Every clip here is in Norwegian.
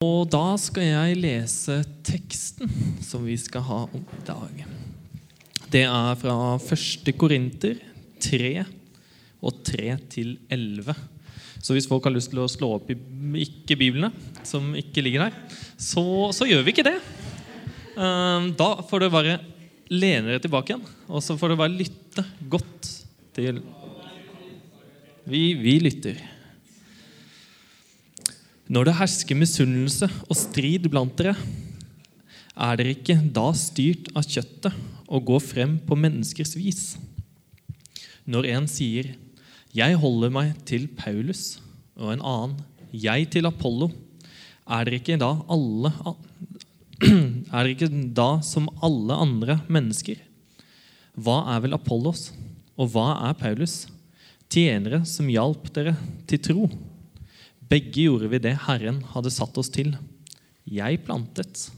Og da skal jeg lese teksten som vi skal ha om i dag. Det er fra 1. Korinter 3 og 3 til 11. Så hvis folk har lyst til å slå opp i ikke-biblene, som ikke ligger der, så, så, gjør vi ikke det. Ehm, da får dere bare lene dere tilbake igjen, og så får dere bare lytte godt til Vi, vi lytter. Når det hersker misunnelse og strid blant dere, er dere ikke da styrt av kjøttet og går frem på menneskers vis? Når en sier 'Jeg holder meg til Paulus', og en annen 'Jeg til Apollo', er dere ikke da alle er dere ikke da som alle andre mennesker? Hva er vel Apollos, og hva er Paulus? Tjenere som hjalp dere til tro. Begge gjorde vi det Herren hadde satt oss til. Jeg plantet,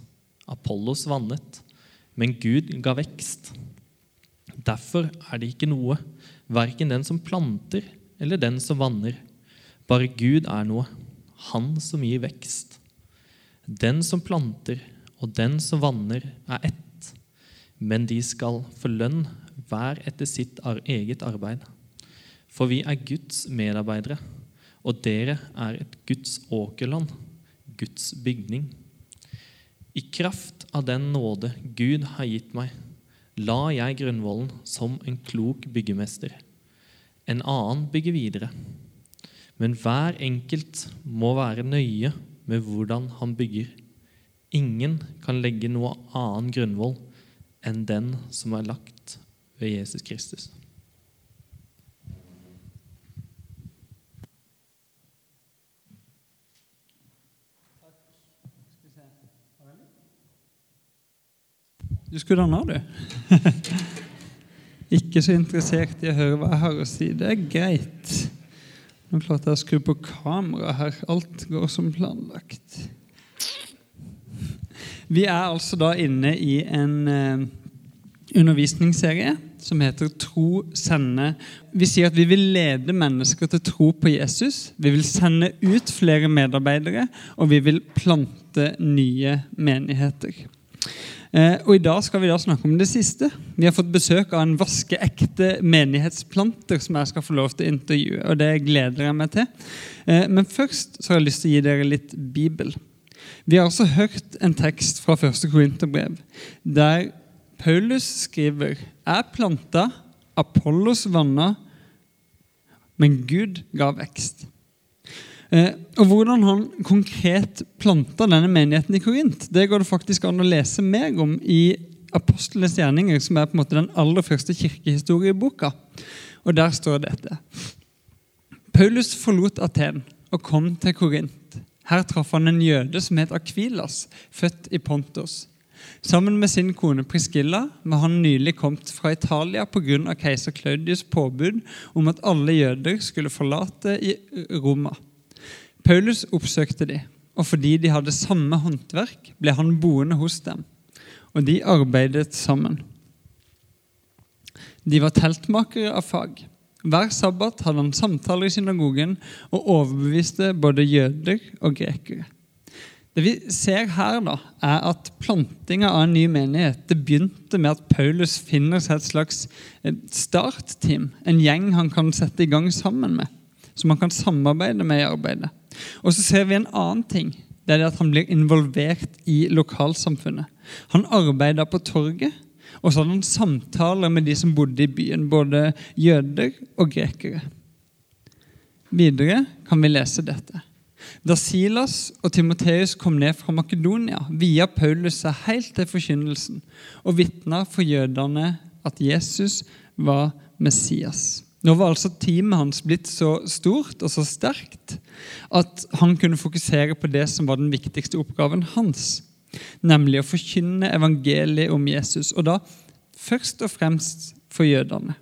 Apollos vannet, men Gud ga vekst. Derfor er det ikke noe, verken den som planter eller den som vanner. Bare Gud er noe, Han som gir vekst. Den som planter og den som vanner, er ett, men de skal få lønn hver etter sitt eget arbeid. For vi er Guds medarbeidere og dere er et Guds åkerland, Guds bygning. I kraft av den nåde Gud har gitt meg, la jeg grunnvollen som en klok byggemester. En annen bygger videre. Men hver enkelt må være nøye med hvordan han bygger. Ingen kan legge noe annen grunnvoll enn den som er lagt ved Jesus Kristus. Du skulle danne du. Ikke så interessert i å høre hva jeg har å si. Det er greit. Nå klarte jeg å skru på kameraet her. Alt går som planlagt. Vi er altså da inne i en eh, undervisningsserie som heter Tro sende. Vi sier at vi vil lede mennesker til tro på Jesus. Vi vil sende ut flere medarbeidere, og vi vil plante nye menigheter. Eh, og I dag skal vi da snakke om det siste. Vi har fått besøk av en vaskeekte menighetsplanter som jeg skal få lov til å intervjue. og Det gleder jeg meg til. Eh, men først så har jeg lyst til å gi dere litt Bibel. Vi har altså hørt en tekst fra første Korinterbrev der Paulus skriver er planta, Apollos vanna, men Gud ga vekst. Eh, og Hvordan han konkret planta denne menigheten i Korint, det går det faktisk an å lese mer om i Apostlenes gjerninger, som er på en måte den aller første kirkehistorieboka. Og Der står dette. Paulus forlot Aten og kom til Korint. Her traff han en jøde som het Akvilas, født i Pontos. Sammen med sin kone Priscilla var han nylig kommet fra Italia pga. keiser Claudius' påbud om at alle jøder skulle forlate Roma. Paulus oppsøkte de, og fordi de hadde samme håndverk, ble han boende hos dem. Og de arbeidet sammen. De var teltmakere av fag. Hver sabbat hadde han samtaler i synagogen og overbeviste både jøder og grekere. Det vi ser her, da, er at plantinga av en ny menighet det begynte med at Paulus finner seg et slags startteam, en gjeng han kan sette i gang sammen med, som han kan samarbeide med i arbeidet. Og så ser vi en annen ting. Det er det at han blir involvert i lokalsamfunnet. Han arbeider på torget, og så hadde han samtaler med de som bodde i byen, både jøder og grekere. Videre kan vi lese dette. Da Silas og Timoteus kom ned fra Makedonia, via Paulus seg helt til forkynnelsen og vitna for jødene at Jesus var Messias. Nå var altså teamet hans blitt så stort og så sterkt at han kunne fokusere på det som var den viktigste oppgaven hans, nemlig å forkynne evangeliet om Jesus, og da først og fremst for jødene.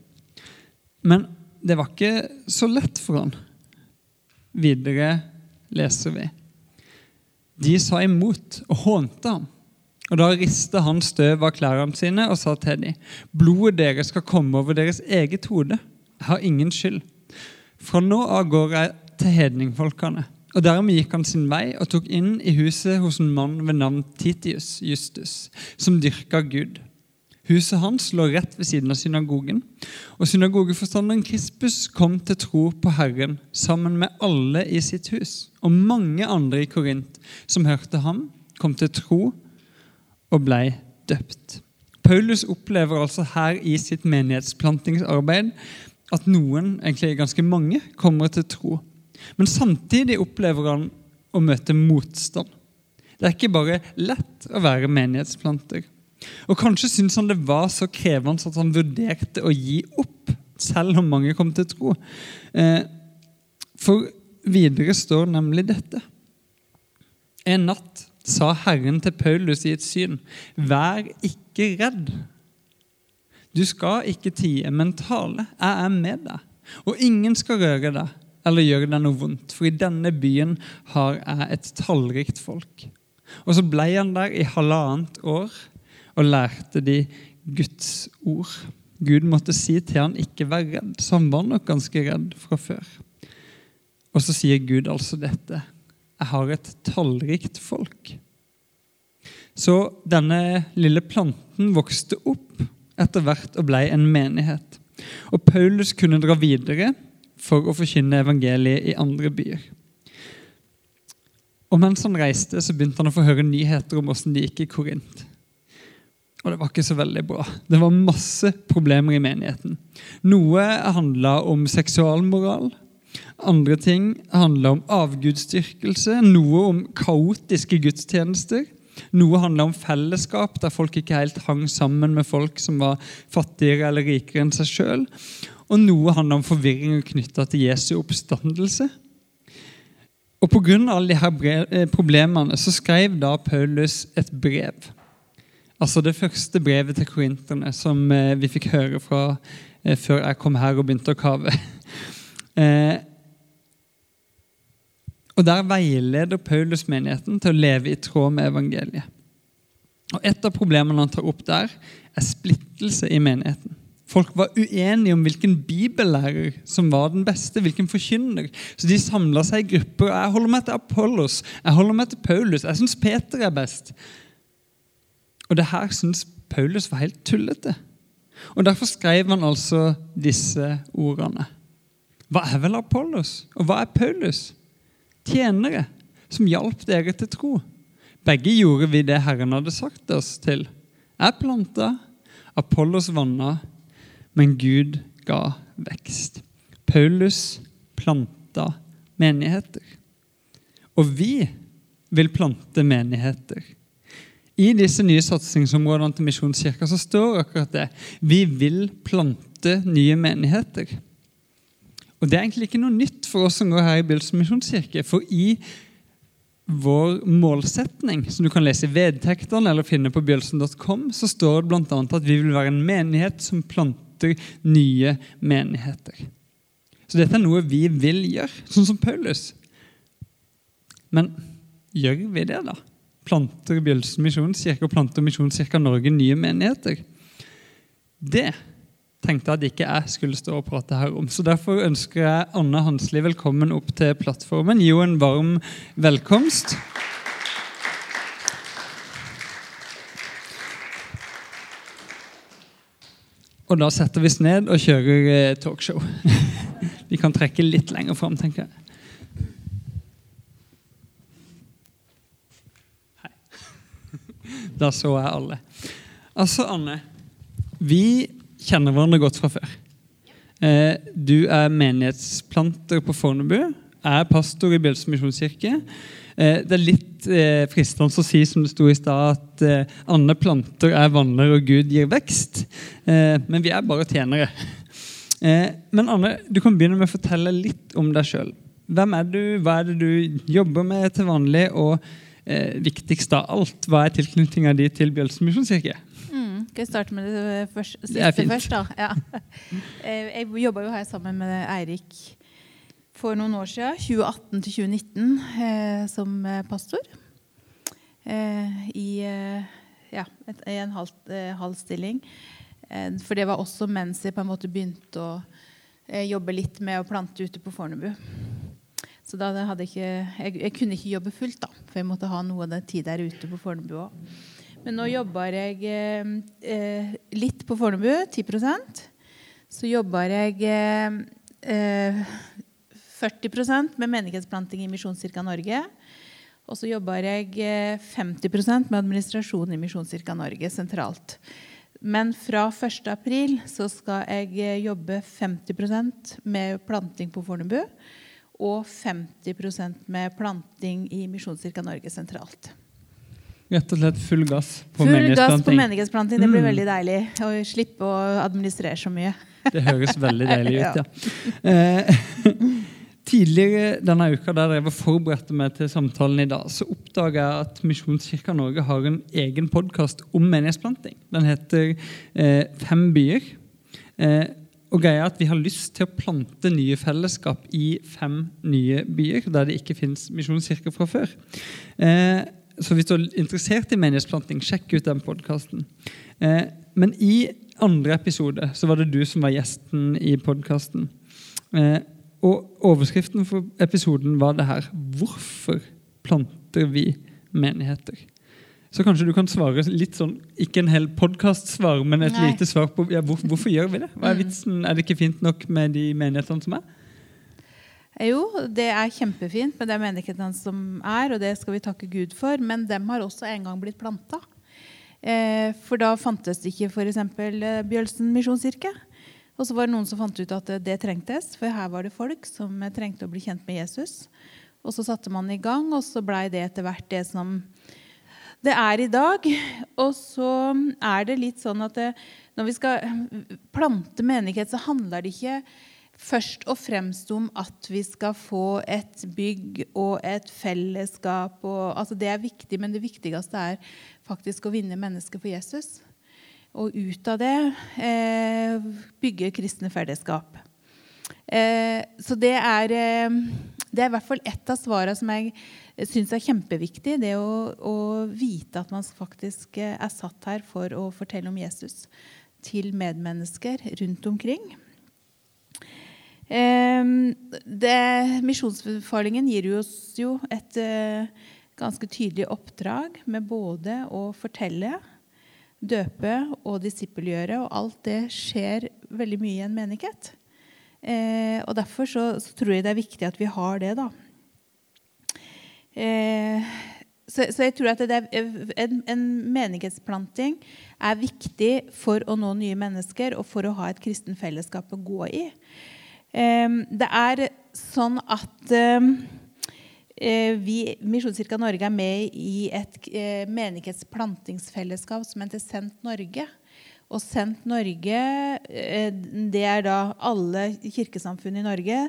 Men det var ikke så lett for han. Videre leser vi. De sa imot og hånte ham. Og Da rista han støv av klærne sine og sa til dem, blodet deres skal komme over deres eget hode. Har ingen skyld. Fra nå av går jeg til hedningfolkene. og dermed gikk han sin vei og tok inn i huset hos en mann ved navn Titius Justus, som dyrka Gud. Huset hans lå rett ved siden av synagogen, og synagogeforstanderen Krispus kom til tro på Herren sammen med alle i sitt hus. Og mange andre i Korint som hørte ham, kom til tro og blei døpt. Paulus opplever altså her i sitt menighetsplantingsarbeid at noen, egentlig ganske mange, kommer til tro. Men samtidig opplever han å møte motstand. Det er ikke bare lett å være menighetsplanter. Og Kanskje syntes han det var så krevende at han vurderte å gi opp, selv om mange kom til tro. Eh, for videre står nemlig dette. En natt sa Herren til Paulus i et syn, vær ikke redd. Du skal ikke tie, men tale. Jeg er med deg. Og ingen skal røre deg eller gjøre deg noe vondt, for i denne byen har jeg et tallrikt folk. Og så ble han der i halvannet år og lærte de Guds ord. Gud måtte si til han ikke vær redd, så han var nok ganske redd fra før. Og så sier Gud altså dette. Jeg har et tallrikt folk. Så denne lille planten vokste opp etter hvert og blei en menighet. Og Paulus kunne dra videre for å forkynne evangeliet i andre byer. Og Mens han reiste, så begynte han å få høre nyheter om hvordan det gikk i Korint. Og det var ikke så veldig bra. Det var masse problemer i menigheten. Noe handla om seksualmoral. Andre ting handla om avgudsdyrkelse. Noe om kaotiske gudstjenester. Noe handla om fellesskap, der folk ikke helt hang sammen med folk som var fattigere eller rikere enn seg sjøl. Og noe handla om forvirring knytta til Jesu oppstandelse. Og Pga. alle disse problemene så skrev da Paulus et brev Altså det første brevet til korinterne som eh, vi fikk høre fra eh, før jeg kom her og begynte å kave. og Der veileder Paulus menigheten til å leve i tråd med evangeliet. Og Et av problemene han tar opp der, er splittelse i menigheten. Folk var uenige om hvilken bibellærer som var den beste. hvilken forkynner. Så de samla seg i grupper. Jeg holder meg til Apollos, jeg holder meg til Paulus, jeg syns Peter er best. Og det her syns Paulus var helt tullete. Og Derfor skrev han altså disse ordene. Hva er vel Apollos, og hva er Paulus? Tjenere som hjalp dere til tro. Begge gjorde vi det Herren hadde sagt oss til. Jeg planta, Apollos vanna, men Gud ga vekst. Paulus planta menigheter. Og vi vil plante menigheter. I disse nye satsingsområdene til Misjonskirka så står akkurat det. Vi vil plante nye menigheter. Og Det er egentlig ikke noe nytt for oss som går her i Bjølsen misjonskirke. For i vår målsetning, som du kan lese i vedtektene eller finne på bjølsen.com, så står det bl.a. at vi vil være en menighet som planter nye menigheter. Så dette er noe vi vil gjøre, sånn som Paulus. Men gjør vi det, da? planter Bjølsen misjonskirke og planter Misjonskirka Norge nye menigheter. Det tenkte at ikke jeg skulle stå og prate her om. Så Derfor ønsker jeg Anne Hansli velkommen opp til plattformen. Gi henne en varm velkomst. Og da setter vi oss ned og kjører eh, talkshow. Vi kan trekke litt lenger fram, tenker jeg. Hei. Da så jeg alle. Altså, Anne. Vi kjenner hverandre godt fra før. Eh, du er menighetsplanter på Fornebu. Er pastor i Bjølsen misjonskirke. Eh, det er litt eh, fristende å si som det sto i stad, at Anne planter er vanner og Gud gir vekst. Men vi er bare tjenere. Men Anne, du kan begynne med å fortelle litt om deg sjøl. Hvem er du, hva er det du jobber med til vanlig? og viktigst av alt, hva er tilknytninga di til Bjølsen misjonskirke? Skal jeg starte med det først, siste først? da? Ja. Eh, jeg jobba jo her sammen med Eirik for noen år siden, 2018 til 2019, eh, som eh, pastor. I, ja, en halv, halv stilling. for det var også mens jeg på en måte begynte å jobbe litt med å plante ute på Fornebu. Så da hadde jeg, ikke, jeg, jeg, kunne ikke jobbe fullt, da, for jeg måtte ha noe av den tid der ute på Fornebu òg. Men nå jobber jeg eh, eh litt på Fornebu, 10% Så jobber jeg eh, 40% med menighetsplanting i Misjonskirka Norge. Og så jobber jeg 50 eh, med administrasjon i Misjonskirka Norge sentralt. Men fra 1.4 så skal jeg eh, jobbe 50% med planting på Fornebu. Og 50% med planting i Misjonskirka Norge sentralt. Rett og slett full gass på full gass på menighetsplanting. Det blir mm. veldig deilig å slippe å administrere så mye. Det høres veldig deilig ut, ja. Eh, tidligere denne uka der jeg forberedte meg til samtalen i dag, så oppdaga jeg at Misjonskirka Norge har en egen podkast om menighetsplanting. Den heter eh, Fem byer. Eh, og greia er at Vi har lyst til å plante nye fellesskap i fem nye byer der det ikke fins misjonskirker fra før. Eh, så hvis du er interessert i menighetsplanting, sjekk ut den podkasten. Eh, men i andre episode så var det du som var gjesten i podkasten. Eh, og overskriften for episoden var det her Hvorfor planter vi menigheter? Så kanskje du kan svare litt sånn, ikke en hel podkast-svar, men et Nei. lite svar på ja, hvor, hvorfor gjør vi det? Hva er mm. vitsen? Er det ikke fint nok med de menighetene som er? Jo, det er kjempefint med de menighetene som er, og det skal vi takke Gud for. Men dem har også en gang blitt planta. Eh, for da fantes det ikke f.eks. Eh, Bjølsen misjonskirke. Og så var det noen som fant ut at det trengtes, for her var det folk som trengte å bli kjent med Jesus. Og så satte man i gang, og så blei det etter hvert det som det er i dag. Og så er det litt sånn at det, når vi skal plante menighet, så handler det ikke først og fremst om at vi skal få et bygg og et fellesskap. Og, altså det er viktig, men det viktigste er faktisk å vinne mennesker for Jesus. Og ut av det eh, bygge kristne fellesskap. Eh, så det er, eh, det er i hvert fall ett av svarene som jeg syns er kjempeviktig. Det å, å, vite at man faktisk eh, er satt her for å fortelle om Jesus til medmennesker rundt omkring. Eh, Misjonsbefalingen gir oss jo et eh, ganske tydelig oppdrag med både å fortelle døpe og disippelgjøre. Og alt det skjer veldig mye i en menighet. Eh, og Derfor så, så, tror jeg det er viktig at vi har det. da. Eh, så, så, jeg tror at er, en, en, menighetsplanting er viktig for å nå nye mennesker og for å ha et kristen fellesskap å gå i. Det er sånn at Eh, vi, Misjonskirka Norge er med i et eh, menighetsplantingsfellesskap som heter Sendt Norge. Og Sendt Norge, eh, det er da alle kirkesamfunn i Norge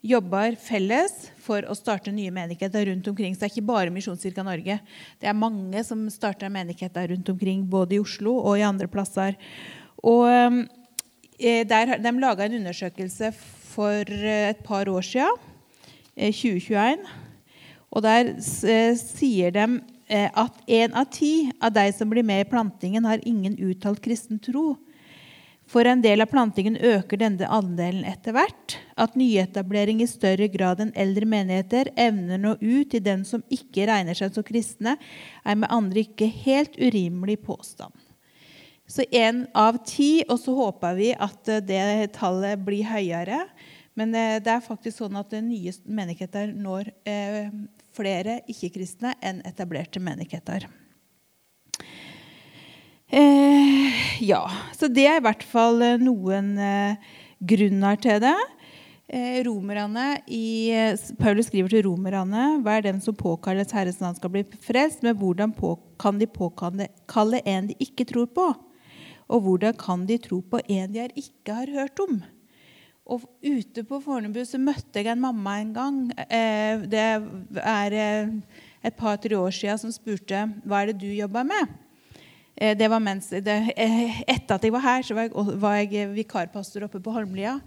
jobber felles for å starte nye menigheter rundt omkring. Så det er ikke bare Misjonskirka Norge. Det er mange som starter menigheter rundt omkring, både i Oslo og i andre plasser. Og der, De laga en undersøkelse for et par år siden, 2021 og Der eh, sier de eh, at én av ti av de som blir med i plantingen, har ingen uttalt kristen tro. For en del av plantingen øker denne andelen etter hvert. At nyetablering i større grad enn eldre menigheter evner nå ut til den som ikke regner seg som kristne, er med andre ikke helt urimelig påstand. Så én av ti, og så håper vi at eh, det tallet blir høyere. Men det er faktisk sånn at nye menigheter når flere ikke-kristne enn etablerte menigheter. Eh, ja, så det er i hvert fall eh, noen eh, grunner til det. Eh, romerne i, Paulus skriver til romerne hver dem som påkalles Herrens navn skal bli frelst, men hvordan på, kan de påkalle en de ikke tror på? Og hvordan kan de tro på en de ikke har hørt om? Og ute på Fornebu så møtte jeg en mamma en gang. Eh, det er eh, et par-tre år siden som spurte hva er det du jobber med. Eh, det var mens, det, etter at jeg var her, så var jeg, var jeg vikarpastor oppe på Holmlia.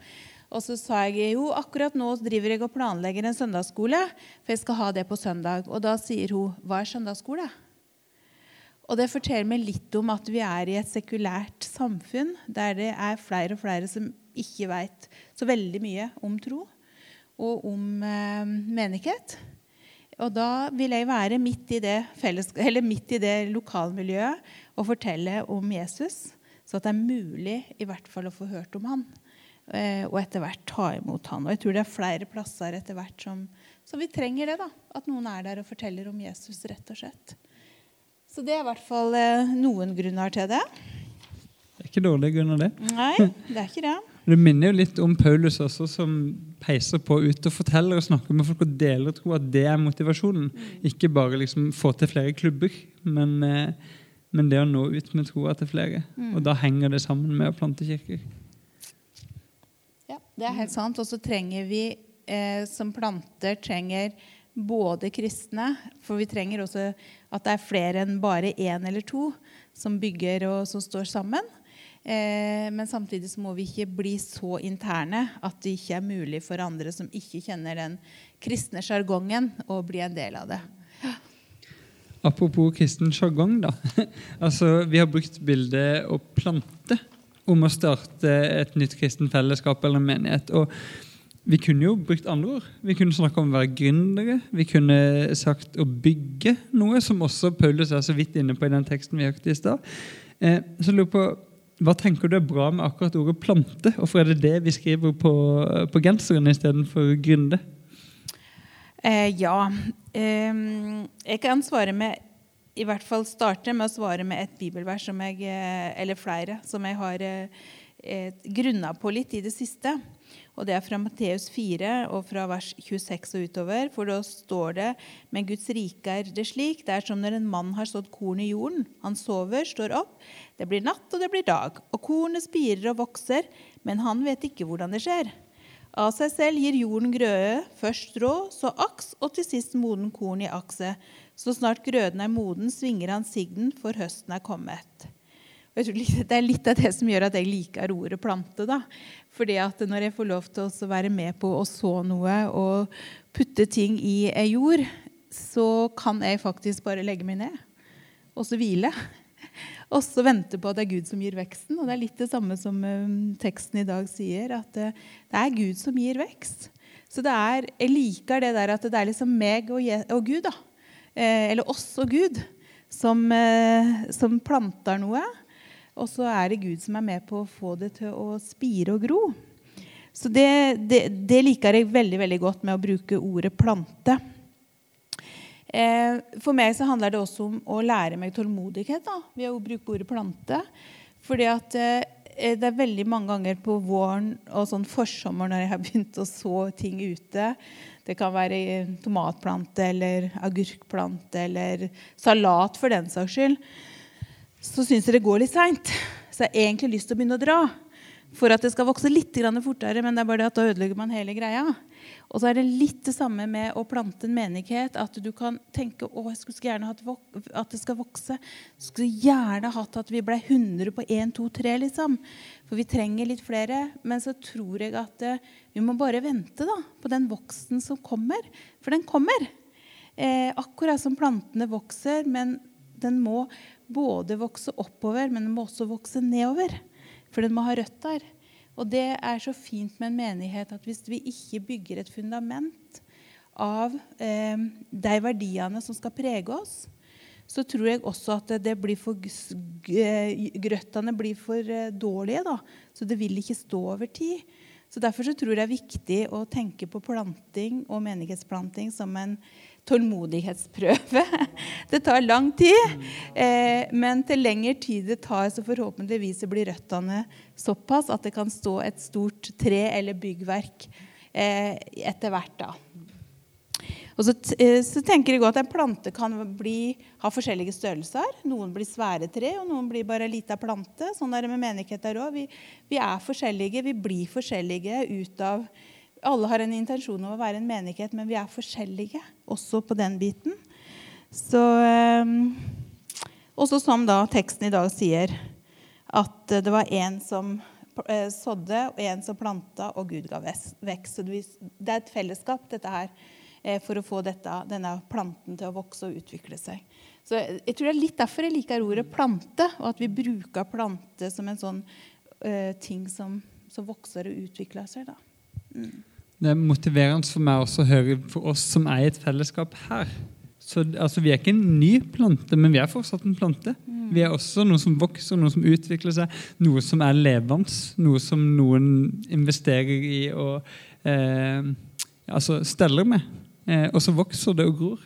Og så sa jeg jo akkurat nå driver jeg og planlegger en søndagsskole, for jeg skal ha det på søndag. Og da sier hun hva er søndagsskole? Og det forteller meg litt om at vi er i et sekulært samfunn der det er flere og flere som ikke veit så veldig mye om tro. og om eh, menighet. Og da vil jeg være midt i midt i det lokalmiljøet og fortelle om Jesus, så at det er mulig i hvert fall å få hørt om han. Eh, og etter hvert ta imot han. Og jeg tror det er flere plasser etter hvert som, som vi trenger det. da, At noen er der og forteller om Jesus, rett og slett. Så det er i hvert fall eh, noen grunner til det. Det er ikke dårlige grunner, det. Nei, det er ikke det. Det minner jo litt om Paulus også, som peiser på ut og forteller og snakker med folk og deler tro at det er motivasjonen. Mm. Ikke bare liksom få til flere klubber, men, eh, men, det å nå ut med troa til flere. Mm. Og da henger det sammen med å plante kirker. Ja, det er helt sant. Og så trenger vi eh, som planter trenger både kristne, for vi trenger også at det er flere enn bare én eller to som bygger og som står sammen. Eh, men samtidig så må vi ikke bli så interne at det ikke er mulig for andre som ikke kjenner den kristne sjargongen, å bli en del av det. Apropos kristen sjargong, da. altså, vi har brukt bildet å plante om å starte et nytt kristen fellesskap eller menighet. og vi kunne jo brukt andre ord. Vi kunne snakke om å være gründere. Vi kunne sagt å bygge noe, som også Paulus er så vidt inne på i den teksten vi hørte i stad. Eh, så lurer på, hva tenker du er bra med akkurat ordet plante? Hvorfor er det det vi skriver på, på genseren istedenfor gründe? Eh, ja. Eh, jeg kan svare med i hvert fall starte med å svare med et bibelvers jeg, eh, eller flere som jeg har eh, grunna på litt i det siste. Og Det er fra Matteus 4 og fra vers 26 og utover. For da står det Men Guds rike er det slik. Det er som når en mann har sådd korn i jorden. Han sover, står opp. Det blir natt, og det blir dag. Og kornet spirer og vokser, men han vet ikke hvordan det skjer. Av seg selv gir jorden grøde, først strå, så aks, og til sist moden korn i akset. Så snart grøden er moden, svinger han sigden, for høsten er kommet. Jeg tror Det er litt av det som gjør at jeg liker ordet plante. da. Fordi at når jeg får lov til å være med på å så noe og putte ting i jord, så kan jeg faktisk bare legge meg ned og så hvile. Og så vente på at det er Gud som gir veksten. Og det er litt det samme som um, teksten i dag sier, at uh, det er Gud som gir vekst. Så det er, jeg liker det der at det er liksom meg og, og Gud, da. Eh, eller oss og Gud, som, eh, som planter noe. Og så er det Gud som er med på å få det til å spire og gro. Så det, det, det liker jeg veldig veldig godt med å bruke ordet plante. Eh, for meg så handler det også om å lære meg tålmodighet da, ved å bruke ordet plante. Fordi at eh, det er veldig mange ganger på våren og sånn forsommer når jeg har begynt å så ting ute. Det kan være tomatplante eller agurkplante eller salat for den saks skyld så syns jeg det går litt seint. Så jeg har egentlig lyst til å begynne å dra for at det skal vokse litt fortere. Men det er bare det at da ødelegger man hele greia. Og så er det litt det samme med å plante en menighet. At du kan tenke å, jeg skulle gjerne hatt at det skal vokse. Skulle gjerne hatt at vi ble 100 på 1, 2, 3, liksom. For vi trenger litt flere. Men så tror jeg at eh, vi må bare vente da, på den voksten som kommer. For den kommer. Eh, akkurat som plantene vokser. Men den må både vokse oppover, men den må også vokse nedover. For den må ha røtter. Og det er så fint med en menighet at hvis vi ikke bygger et fundament av eh, de verdiene som skal prege oss, så tror jeg også at det blir for, grøttene blir for eh, dårlige. Da. Så det vil ikke stå over tid. Så Derfor så tror jeg det er viktig å tenke på planting og menighetsplanting som en tålmodighetsprøve. Det tar lang tid, eh, men til lengre tid det tar, så forhåpentligvis blir røttene såpass at det kan stå et stort tre eller byggverk eh, etter hvert. da. Og så, eh, så, tenker jeg at En plante kan bli, ha forskjellige størrelser. Noen blir svære tre, og noen blir bare ei lita plante. Sånn er det med menigheter òg. Vi, vi, er forskjellige. Vi blir forskjellige ut av alle har en intensjon om å være en menighet, men vi er forskjellige også på den biten. Så, um, også som da teksten i dag sier, at det var en som uh, sådde, og en som planta, og Gud ga vekst. Så det er et fellesskap, dette her, uh, for å få dette, denne planten til å vokse og utvikle seg. Så jeg tror Det er litt derfor jeg liker ordet plante, og at vi bruker plante som en sånn uh, ting som, som, vokser og utvikler seg. da. Mm. Det er motiverende for meg også å høre for oss som er i et fellesskap her. Så, altså, vi er ikke en ny plante, men vi er fortsatt en plante. Vi er også noe som vokser, noe som utvikler seg, noe som er levende. Noe som noen investerer i og eh, altså steller med. Eh, og så vokser det og gror.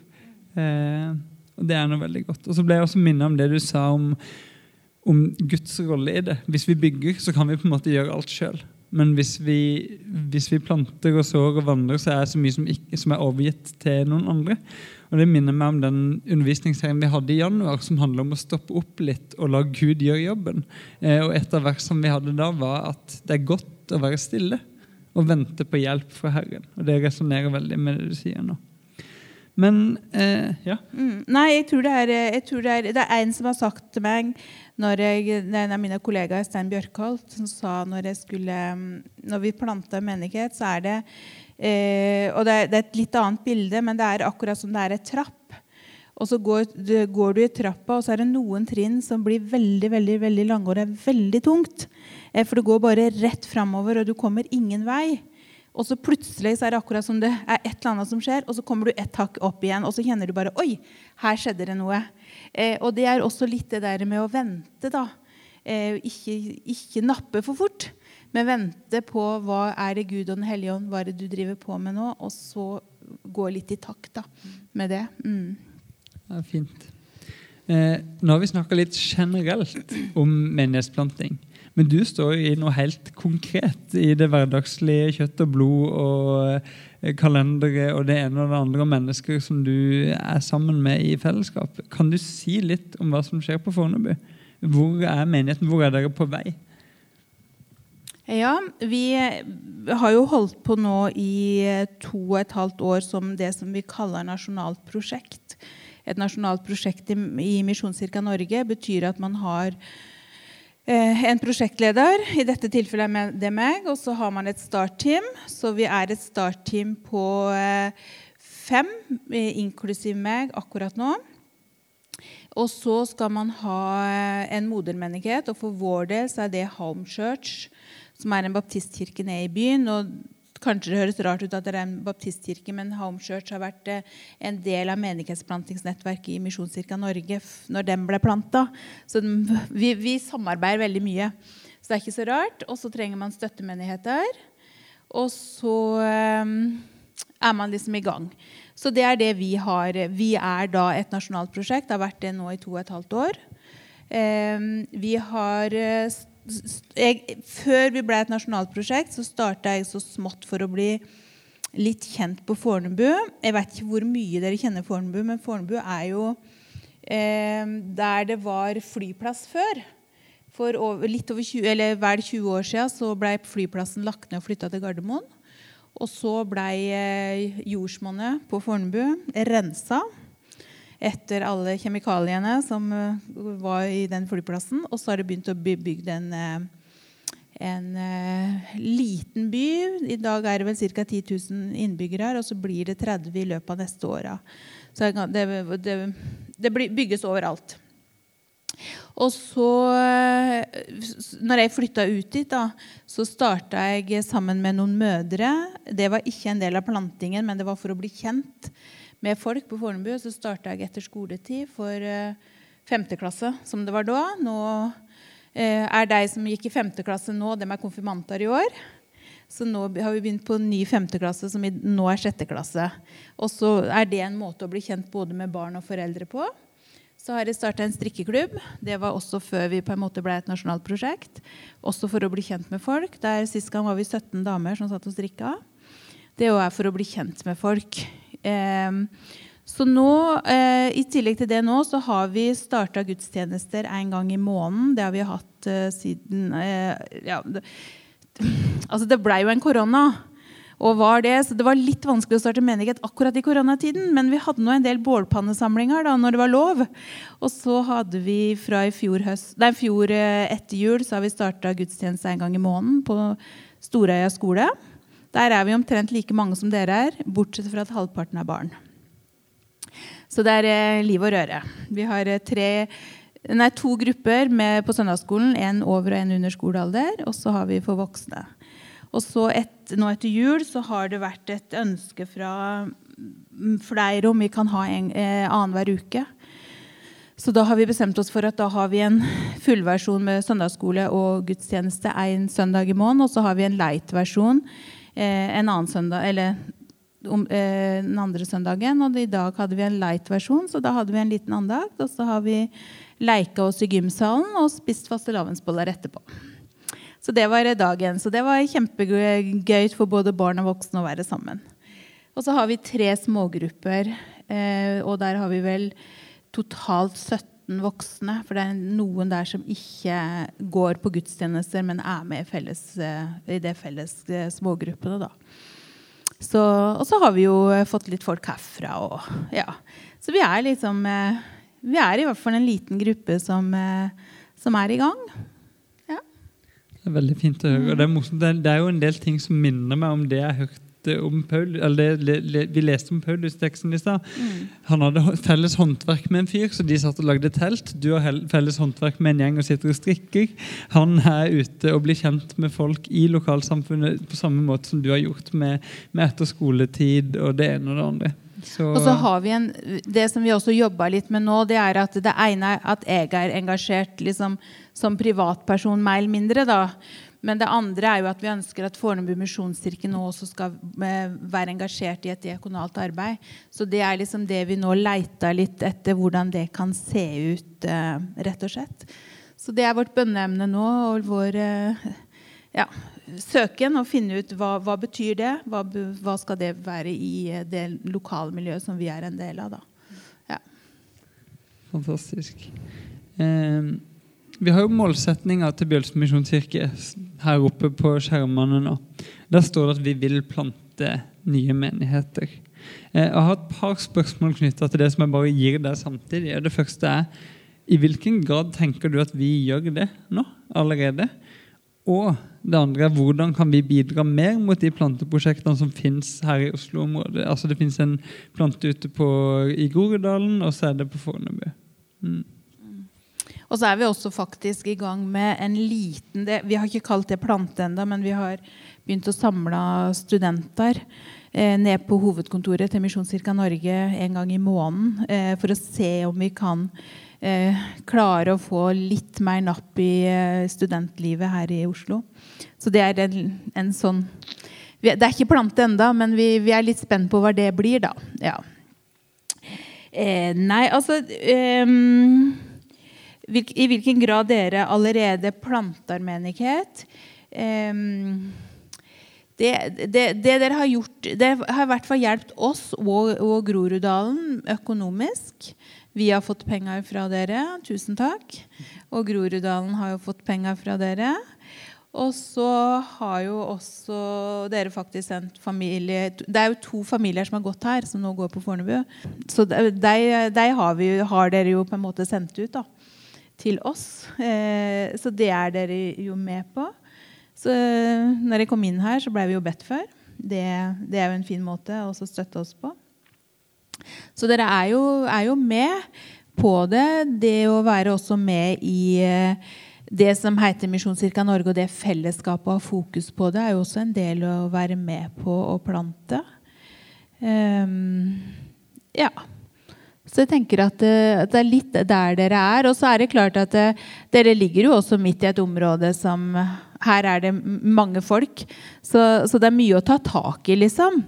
Eh, og Det er noe veldig godt. Og så ble jeg også minnet om det du sa om, om Guds rolle i det. Hvis vi bygger, så kan vi på en måte gjøre alt sjøl. Men hvis vi, hvis vi, planter og sår og vandrer, så er det så mye som, ikke, som er overgitt til noen andre. Og Det minner meg om den undervisningsserien vi hadde i januar, som handler om å stoppe opp litt og la Gud gjøre jobben. Eh, og Et av versene vi hadde da, var at det er godt å være stille og vente på hjelp fra Herren. Og Det resonnerer veldig med det du sier nå. Men eh, ja. Mm, nei, jeg tror, er, jeg tror, det er, det er en som har sagt til meg når jeg, En av mine kollegaer, Stein Bjørkholt, som sa når, skulle, når vi planta menighet, så er det Eh, og det er, det er, et litt annet bilde, men det er akkurat som det er et trapp. Og så går, går, du i trappa, og så er det noen trinn som blir veldig veldig, veldig lange, og det er veldig tungt. Eh, for det går bare rett framover, og du kommer ingen vei. Og så plutselig så er det akkurat som det er et eller annet som skjer, og så kommer du ett hakk opp igjen, og så kjenner du bare Oi, her skjedde det noe. Eh, og det er også litt det der med å vente, da. Eh, ikke, ikke nappe for fort. Men vente på hva er det Gud og Den hellige ånd hva er det du driver på med nå, og så gå litt i takt da, med det. Mm. Ja, fint. Eh, nå har vi snakka litt generelt om menighetsplanting. Men du står i noe helt konkret i det hverdagslige kjøtt og blod og eh, kalendere og det ene og det andre og mennesker som du er sammen med i fellesskap. Kan du si litt om hva som skjer på Fornebu? Hvor er menigheten? Hvor er dere på vei? Ja, vi har jo holdt på nå i to og et halvt år som det som vi kaller nasjonalt prosjekt. Et nasjonalt prosjekt i, i Misjonskirka Norge betyr at man har eh, en prosjektleder, i dette tilfellet er det meg, og så har man et startteam. Så vi er et startteam på eh, fem, inklusiv meg, akkurat nå. Og så skal man ha eh, en modermenighet, og for vår del så er det Home Church som er en baptistkirke nede i byen. og Kanskje det høres rart ut at det er en baptistkirke, men Home Church har vært eh, en del av menighetsplantingsnettverket i Misjonskirka Norge når den ble planta. Så vi, vi, samarbeider veldig mye. Så det er ikke så rart. Og så trenger man støttemenigheter. Og så um, er man liksom i gang. Så det er det vi har. Vi er da et nasjonalt prosjekt. Det har vært det nå i to og et halvt år. Um, vi har uh, jeg, Før vi ble et nasjonalt prosjekt, så starta jeg så smått for å bli litt kjent på Fornebu. Jeg vet ikke hvor mye dere kjenner Fornebu, men Fornebu er jo eh, der det var flyplass før. For over, litt over 20, eller vel 20 år siden ble flyplassen lagt ned og flytta til Gardermoen. Og så ble eh, jordsmonnet på Fornebu rensa etter alle kjemikaliene som eh, var i den flyplassen. Og så har det begynt å bli bygd en, eh, en uh, liten by. I dag er det vel ca. 10 000 innbyggere her, og så blir det 30 i løpet av neste åra. Så det, det, det bygges overalt. Og så, når jeg flytta ut dit, da, så starta jeg sammen med noen mødre. Det var ikke en del av plantingen, men det var for å bli kjent med folk på Fornebu. Så starta jeg etter skoletid for uh, femte klasse, som det var da. Nå uh, er de som gikk i femte klasse nå, de er konfirmanter i år. Så nå har vi begynt på en ny femteklasse, som nå er sjette klasse. Og så er det en måte å bli kjent både med barn og foreldre på. Så har jeg starta en strikkeklubb. Det var også før vi på en måte ble et nasjonalt prosjekt. Også for å bli kjent med folk. Der Sist gang var vi 17 damer som satt og strikka. Det er for å bli kjent med folk. Ehm, så nå, eh, I tillegg til det nå, så har vi starta gudstjenester en gang i måneden. Det har vi hatt eh, siden eh, ja, det, Altså, det blei jo en korona. Og var det, så det var litt vanskelig å starte menighet akkurat i koronatiden. Men vi hadde nå en del bålpannesamlinger da når det var lov. Og så hadde vi fra i fjor, høst, nei, fjor etter jul så har vi starta gudstjeneste en gang i måneden på Storøya skole. Der er vi omtrent like mange som dere er, bortsett fra at halvparten er barn. Så det er eh, liv og røre. Vi har eh, tre, nei, to grupper med, på søndagsskolen. En over og en under skolealder. Og så har vi for voksne. Og så et, nå etter jul så har det vært et ønske fra flere om vi kan ha en, eh, annenhver uke. Så da har vi bestemt oss for at da har vi en fullversjon med søndagsskole og gudstjeneste en søndag i måneden. Og så har vi en light-versjon en annen søndag, eller om, eh, den andre søndagen. Og i dag hadde vi en light-versjon, så da hadde vi en liten andakt. Og så har vi leika oss i gymsalen og spist fastelavnsboller etterpå. Så det var dagen. Så det var kjempegøy for både barn og voksne å være sammen. Og så har vi tre smågrupper, eh, og der har vi vel totalt 17 voksne. For det er noen der som ikke går på gudstjenester, men er med i, felles, eh, i det felles eh, smågruppene. da. Så, og så har vi jo fått litt folk herfra. Og, ja. Så vi er liksom eh, Vi er i hvert fall en liten gruppe som, som er i gang. Ja. Det er veldig fint å høre. det er, det er, jo en del ting som minner meg om det jeg har om Paul, eller le, le, Vi leste om Paulus-teksten i stad. Mm. Han hadde felles håndverk med en fyr, så de satt og lagde telt. Du har felles håndverk med en gjeng og sitter og strikker. Han er ute og blir kjent med folk i lokalsamfunnet på samme måte som du har gjort med, med etter skoletid og det ene og det andre. Så. Og så har vi en, Det som vi også jobber litt med nå, det er at det ene er at jeg er engasjert liksom, som privatperson, mer eller mindre. da, men det andre er jo at vi ønsker at Fornebu misjonskirke nå også skal eh, være engasjert i et diakonalt arbeid. Så det er liksom det vi nå leita litt etter, hvordan det kan se ut, eh, rett og slett. Så det er vårt bønneemne nå, og vår eh, ja, søken. Å finne ut hva, hva betyr det hva, hva, skal det være i det lokale miljøet som vi er en del av. da. Ja. Fantastisk. Um vi har jo målsetninger til Bjølsen misjonskirke her oppe på skjermene nå. Der står det at vi vil plante nye menigheter. Eh, jeg har et par spørsmål knytta til det som jeg bare gir deg samtidig. Det første er i hvilken grad tenker du at vi gjør det nå allerede? Og det andre er hvordan kan vi bidra mer mot de planteprosjektene som finnes her i Oslo-området? Altså Det finnes en plante ute på, i Groruddalen, og så er det på Fornebu. Mm. Og så er vi også faktisk i gang med en liten det, Vi har ikke kalt det plante ennå, men vi har begynt å samle studenter eh, ned på hovedkontoret til Misjonskirka Norge en gang i måneden eh, for å se om vi kan eh, klare å få litt mer napp i eh, studentlivet her i Oslo. Så det er en, en sånn Det er ikke plante ennå, men vi, vi, er litt spent på hva det blir, da. Ja. Eh, nei, altså um, i hvilken grad dere allerede planter menighet. Det, det, det, dere har gjort, det har i hvert fall hjulpet oss og, og Groruddalen økonomisk. Vi har fått penger fra dere. Tusen takk. Og Groruddalen har jo fått penger fra dere. Og så har jo også dere faktisk sendt familie Det er jo to familier som har gått her, som nå går på Fornebu. Så de, de har, vi, har, dere jo på en måte sendt ut. da til oss. Eh, så det er dere jo med på. Så når jeg kom inn her, så ble vi jo bedt før. Det, det er jo en fin måte å støtte oss på. Så dere er jo, er jo, med på det. Det å være også med i eh, det som heter Misjonskirka Norge, og det fellesskapet og fokus på det, er jo også en del å være med på å plante. Um, ja. Så jeg tenker eh, at det, er litt der dere er. Og så er det klart at eh, dere ligger jo også midt i et område som Her er det mange folk. Så, så det er mye å ta tak i, liksom.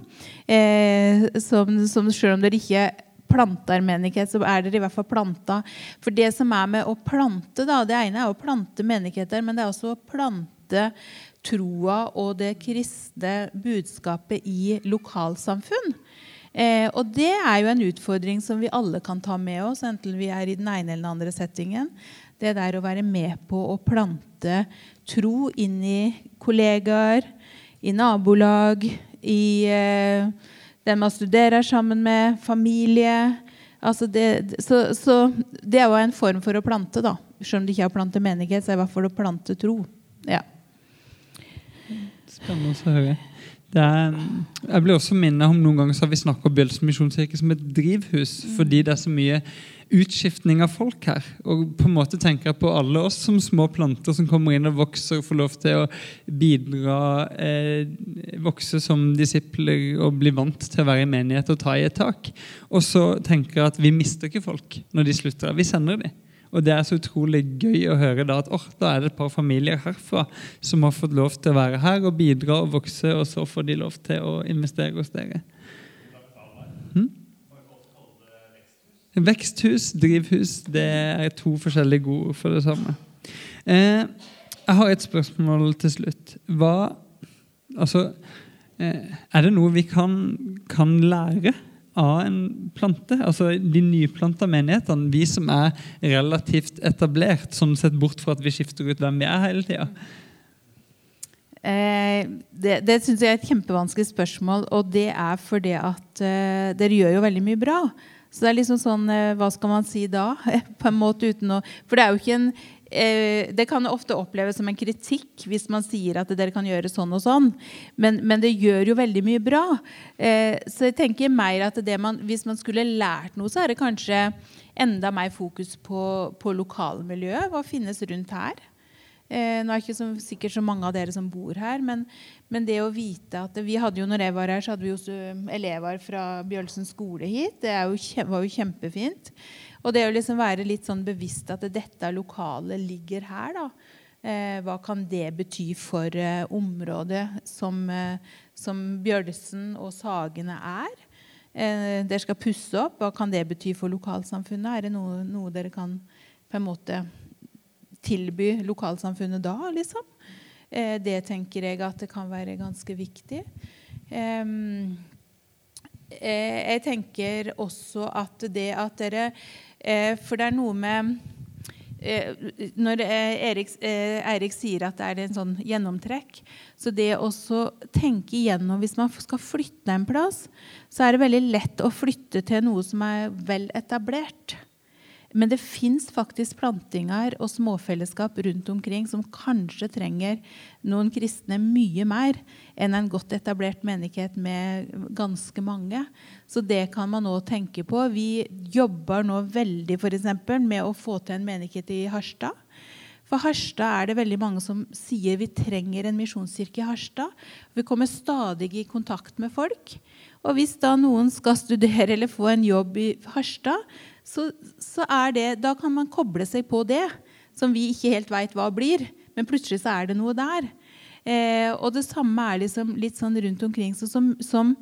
Eh, som, som selv om dere ikke planter menighet, så er dere i hvert fall planta. For det som er med å plante, da, det ene er å plante menigheter, men det er også å plante troa og det kristne budskapet i lokalsamfunn. Eh, og det er jo en utfordring som vi alle kan ta med oss, enten vi er i den ene eller den andre settingen. Det der å være med på å plante tro inn i kollegaer, i nabolag, i eh, den man studerer sammen med, familie. Altså det, så, så, det er jo en form for å plante, da. Selv om det ikke er å plante menighet, så er det i hvert fall å plante tro. Ja. Spennende å høre. Er, jeg blir også minnet om Noen ganger så har vi snakka om Bjølsen misjonskirke som et drivhus. Mm. Fordi det er så mye utskiftning av folk her. Og på en måte tenker jeg på alle oss som små planter som kommer inn og vokser og får lov til å bidra, eh, vokse som disipler og bli vant til å være i menighet og ta i et tak. Og så tenker jeg at vi mister ikke folk når de slutter. Vi sender dem. Og det er så utrolig gøy å høre da at oh, da er det et par familier herfra som har fått lov til å være her og bidra og vokse, og så får de lov til å investere hos dere. Hmm? Veksthus, drivhus, det er to forskjellige gode for det samme. Eh, jeg har et spørsmål til slutt. Hva Altså, eh, er det noe vi kan, kan lære av en plante. Altså de nyplanta menighetene, vi som er relativt etablert, sånn sett bort fra at vi skifter ut hvem vi er hele tida. Eh, det det syns jeg er et kjempevanskelig spørsmål, og det er fordi at eh, dere gjør jo veldig mye bra. Så det er liksom sånn eh, Hva skal man si da? på en måte uten å For det er jo ikke en eh, det kan ofte oppleves som en kritikk hvis man sier at dere kan gjøre sånn og sånn. Men, men det gjør jo veldig mye bra. Eh, så jeg tenker mer at man, hvis man skulle lært noe, så er det kanskje enda mer fokus på, på lokalmiljøet. Hva finnes rundt her? Eh, nå er det ikke så, sikkert så mange av dere som bor her, men, men, det å vite at vi hadde jo, når jeg var her, så hadde vi jo elever fra Bjølsen skole hit. Det jo, var jo kjempefint. Og det å liksom være litt sånn bevisst at dette lokalet ligger her, da. Eh, hva kan det bety for eh, området som, eh, som Bjølsen og Sagene er? Eh, dere skal pusse opp. Hva kan det bety for lokalsamfunnet? Er det noe, noe dere kan på en måte tilby lokalsamfunnet da, liksom? Eh, det tenker jeg at det kan være ganske viktig. Eh, jeg tenker også at det at dere for det er noe med eh, Når eh, Erik, Eirik sier at det er en sånn gjennomtrekk Så det å tenke igjennom Hvis man skal flytte en plass, så er det veldig lett å flytte til noe som er vel etablert. Men det fins faktisk plantinger og småfellesskap rundt omkring som kanskje trenger noen kristne mye mer enn en godt etablert menighet med ganske mange. Så det kan man nå tenke på. Vi jobber nå veldig for eksempel, med å få til en menighet i Harstad. For Harstad er det veldig mange som sier vi trenger en misjonskirke i Harstad. Vi kommer stadig i kontakt med folk. Og hvis da noen skal studere eller få en jobb i Harstad, så, så det, da kan man koble seg på det, som vi ikke helt veit hva blir. Men plutselig så er det noe der. Eh, og det samme er liksom litt sånn rundt omkring. Så som, som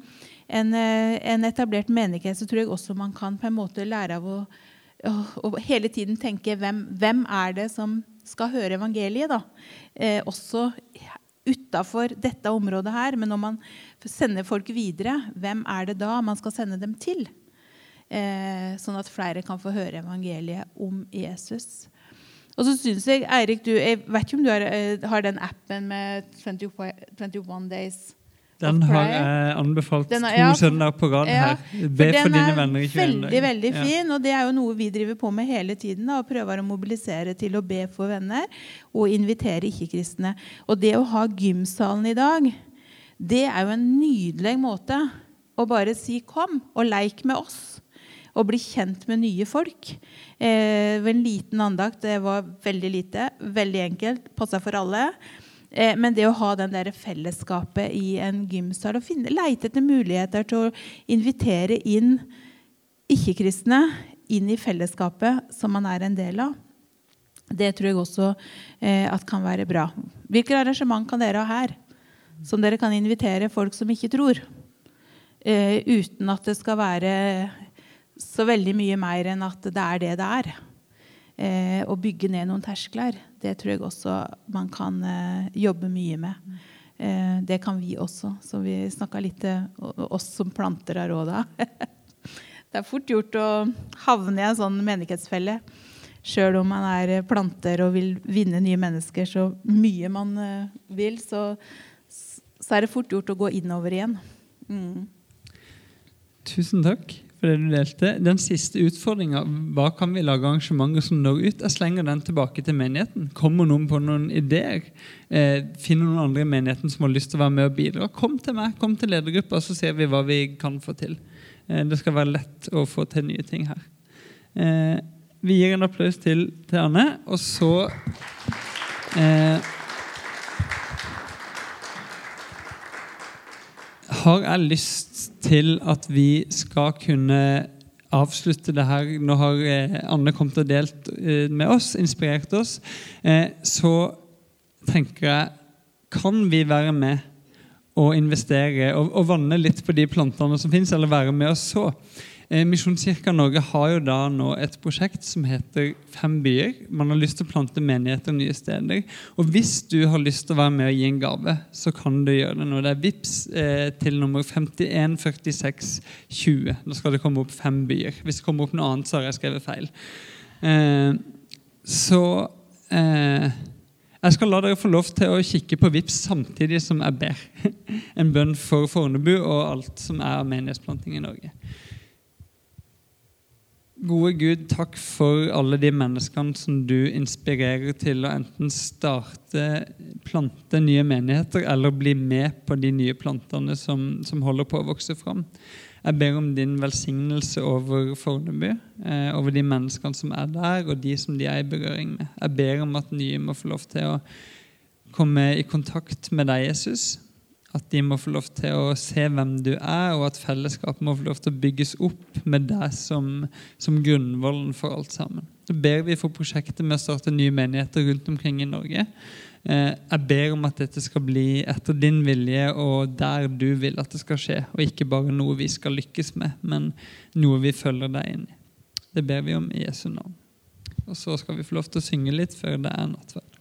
en, eh, en, etablert menighet så tror jeg også man kan på en måte lære av å, å, å hele tiden tenke hvem, hvem, er det som skal høre evangeliet. da? Eh, også utafor dette området her. Men når man sender folk videre, hvem er det da man skal sende dem til? Eh, sånn at flere kan få høre evangeliet om Jesus. Og så synes Jeg Eirik, du, jeg vet ikke om du har, eh, har den appen med 21, 21 Days den har jeg anbefalt den er, ja, to søndager på rad ja, her. Be for, for dine venner. Ikke veldig, veldig fin, ja. og det er jo noe vi driver på med hele tiden. Da, og prøver å mobilisere til å be for venner og invitere ikke-kristne. Og det å ha gymsalen i dag, det er jo en nydelig måte å bare si 'kom og leik med oss' å bli kjent med nye folk. Eh, en liten andakt. Det var veldig lite, veldig enkelt, passa for alle. Eh, men det å ha den der fellesskapet i en gymsal og finne, leite etter muligheter til å invitere inn ikke-kristne inn i fellesskapet som man er en del av, det tror jeg også eh, at kan være bra. Hvilke arrangement kan dere ha her som dere kan invitere folk som ikke tror? Eh, uten at det skal være så veldig mye mer enn at det er det det er. Eh, å bygge ned noen terskler, det tror jeg også man kan eh, jobbe mye med. Eh, det kan vi også. Så vi snakka litt til oss som planter av råda. det er fort gjort å havne i en sånn menighetsfelle. Sjøl om man er planter og vil vinne nye mennesker så mye man eh, vil, så, så, er det fort gjort å gå innover igjen. Mm. Tusen takk for det du delte. Den siste utfordringa, hva kan vi lage arrangementer som når ut? Jeg slenger den tilbake til menigheten. Kommer noen på noen ideer? Eh, finner noen andre i menigheten som har lyst til å være med og bidra? Kom til meg, kom til ledergruppa, så ser vi hva vi kan få til. Eh, det skal være lett å få til nye ting her. Eh, vi gir en applaus til, til Anne, og så eh, har jeg lyst til at vi skal kunne avslutte det her. Nå har eh, Anne kommet og delt eh, med oss, inspirert oss. Eh, så tenker jeg Kan vi være med og investere og, og vanne litt på de plantene som fins, eller være med og så? Eh, Misjonskirka Norge har jo da nå et prosjekt som heter Fem byer. Man har lyst til å plante menigheter nye steder. Og hvis du har lyst til å være med og gi en gave, så kan du gjøre det nå. Det er VIPS eh, til nummer 514620. Nå skal det komme opp fem byer. Hvis det kommer opp noe annet, så har jeg skrevet feil. Eh, så jeg skal la dere få lov til å kikke på VIPS samtidig som jeg ber en bønn for Fornebu og alt som er av menighetsplanting i Norge. Gode Gud, takk for alle de menneskene som du inspirerer til å enten starte, plante nye menigheter eller bli med på de nye plantene som, som holder på å vokse fram. Jeg ber om din velsignelse over Fornebu, eh, over de menneskene som er der, og de som de er i berøring med. Jeg ber om at nye må få lov til å komme i kontakt med deg, Jesus at de må få lov til å se hvem du er, og at fellesskapet må få lov til å bygges opp med deg som, som grunnvollen for alt sammen. Så ber vi for prosjektet med å starte nye menigheter rundt omkring i Norge. Eh, jeg ber om at dette skal bli etter din vilje og der du vil at det skal skje, og ikke bare noe vi skal lykkes med, men noe vi følger deg inn i. Det ber vi om i Jesu navn. Og så skal vi få lov til å synge litt før det er nattverd.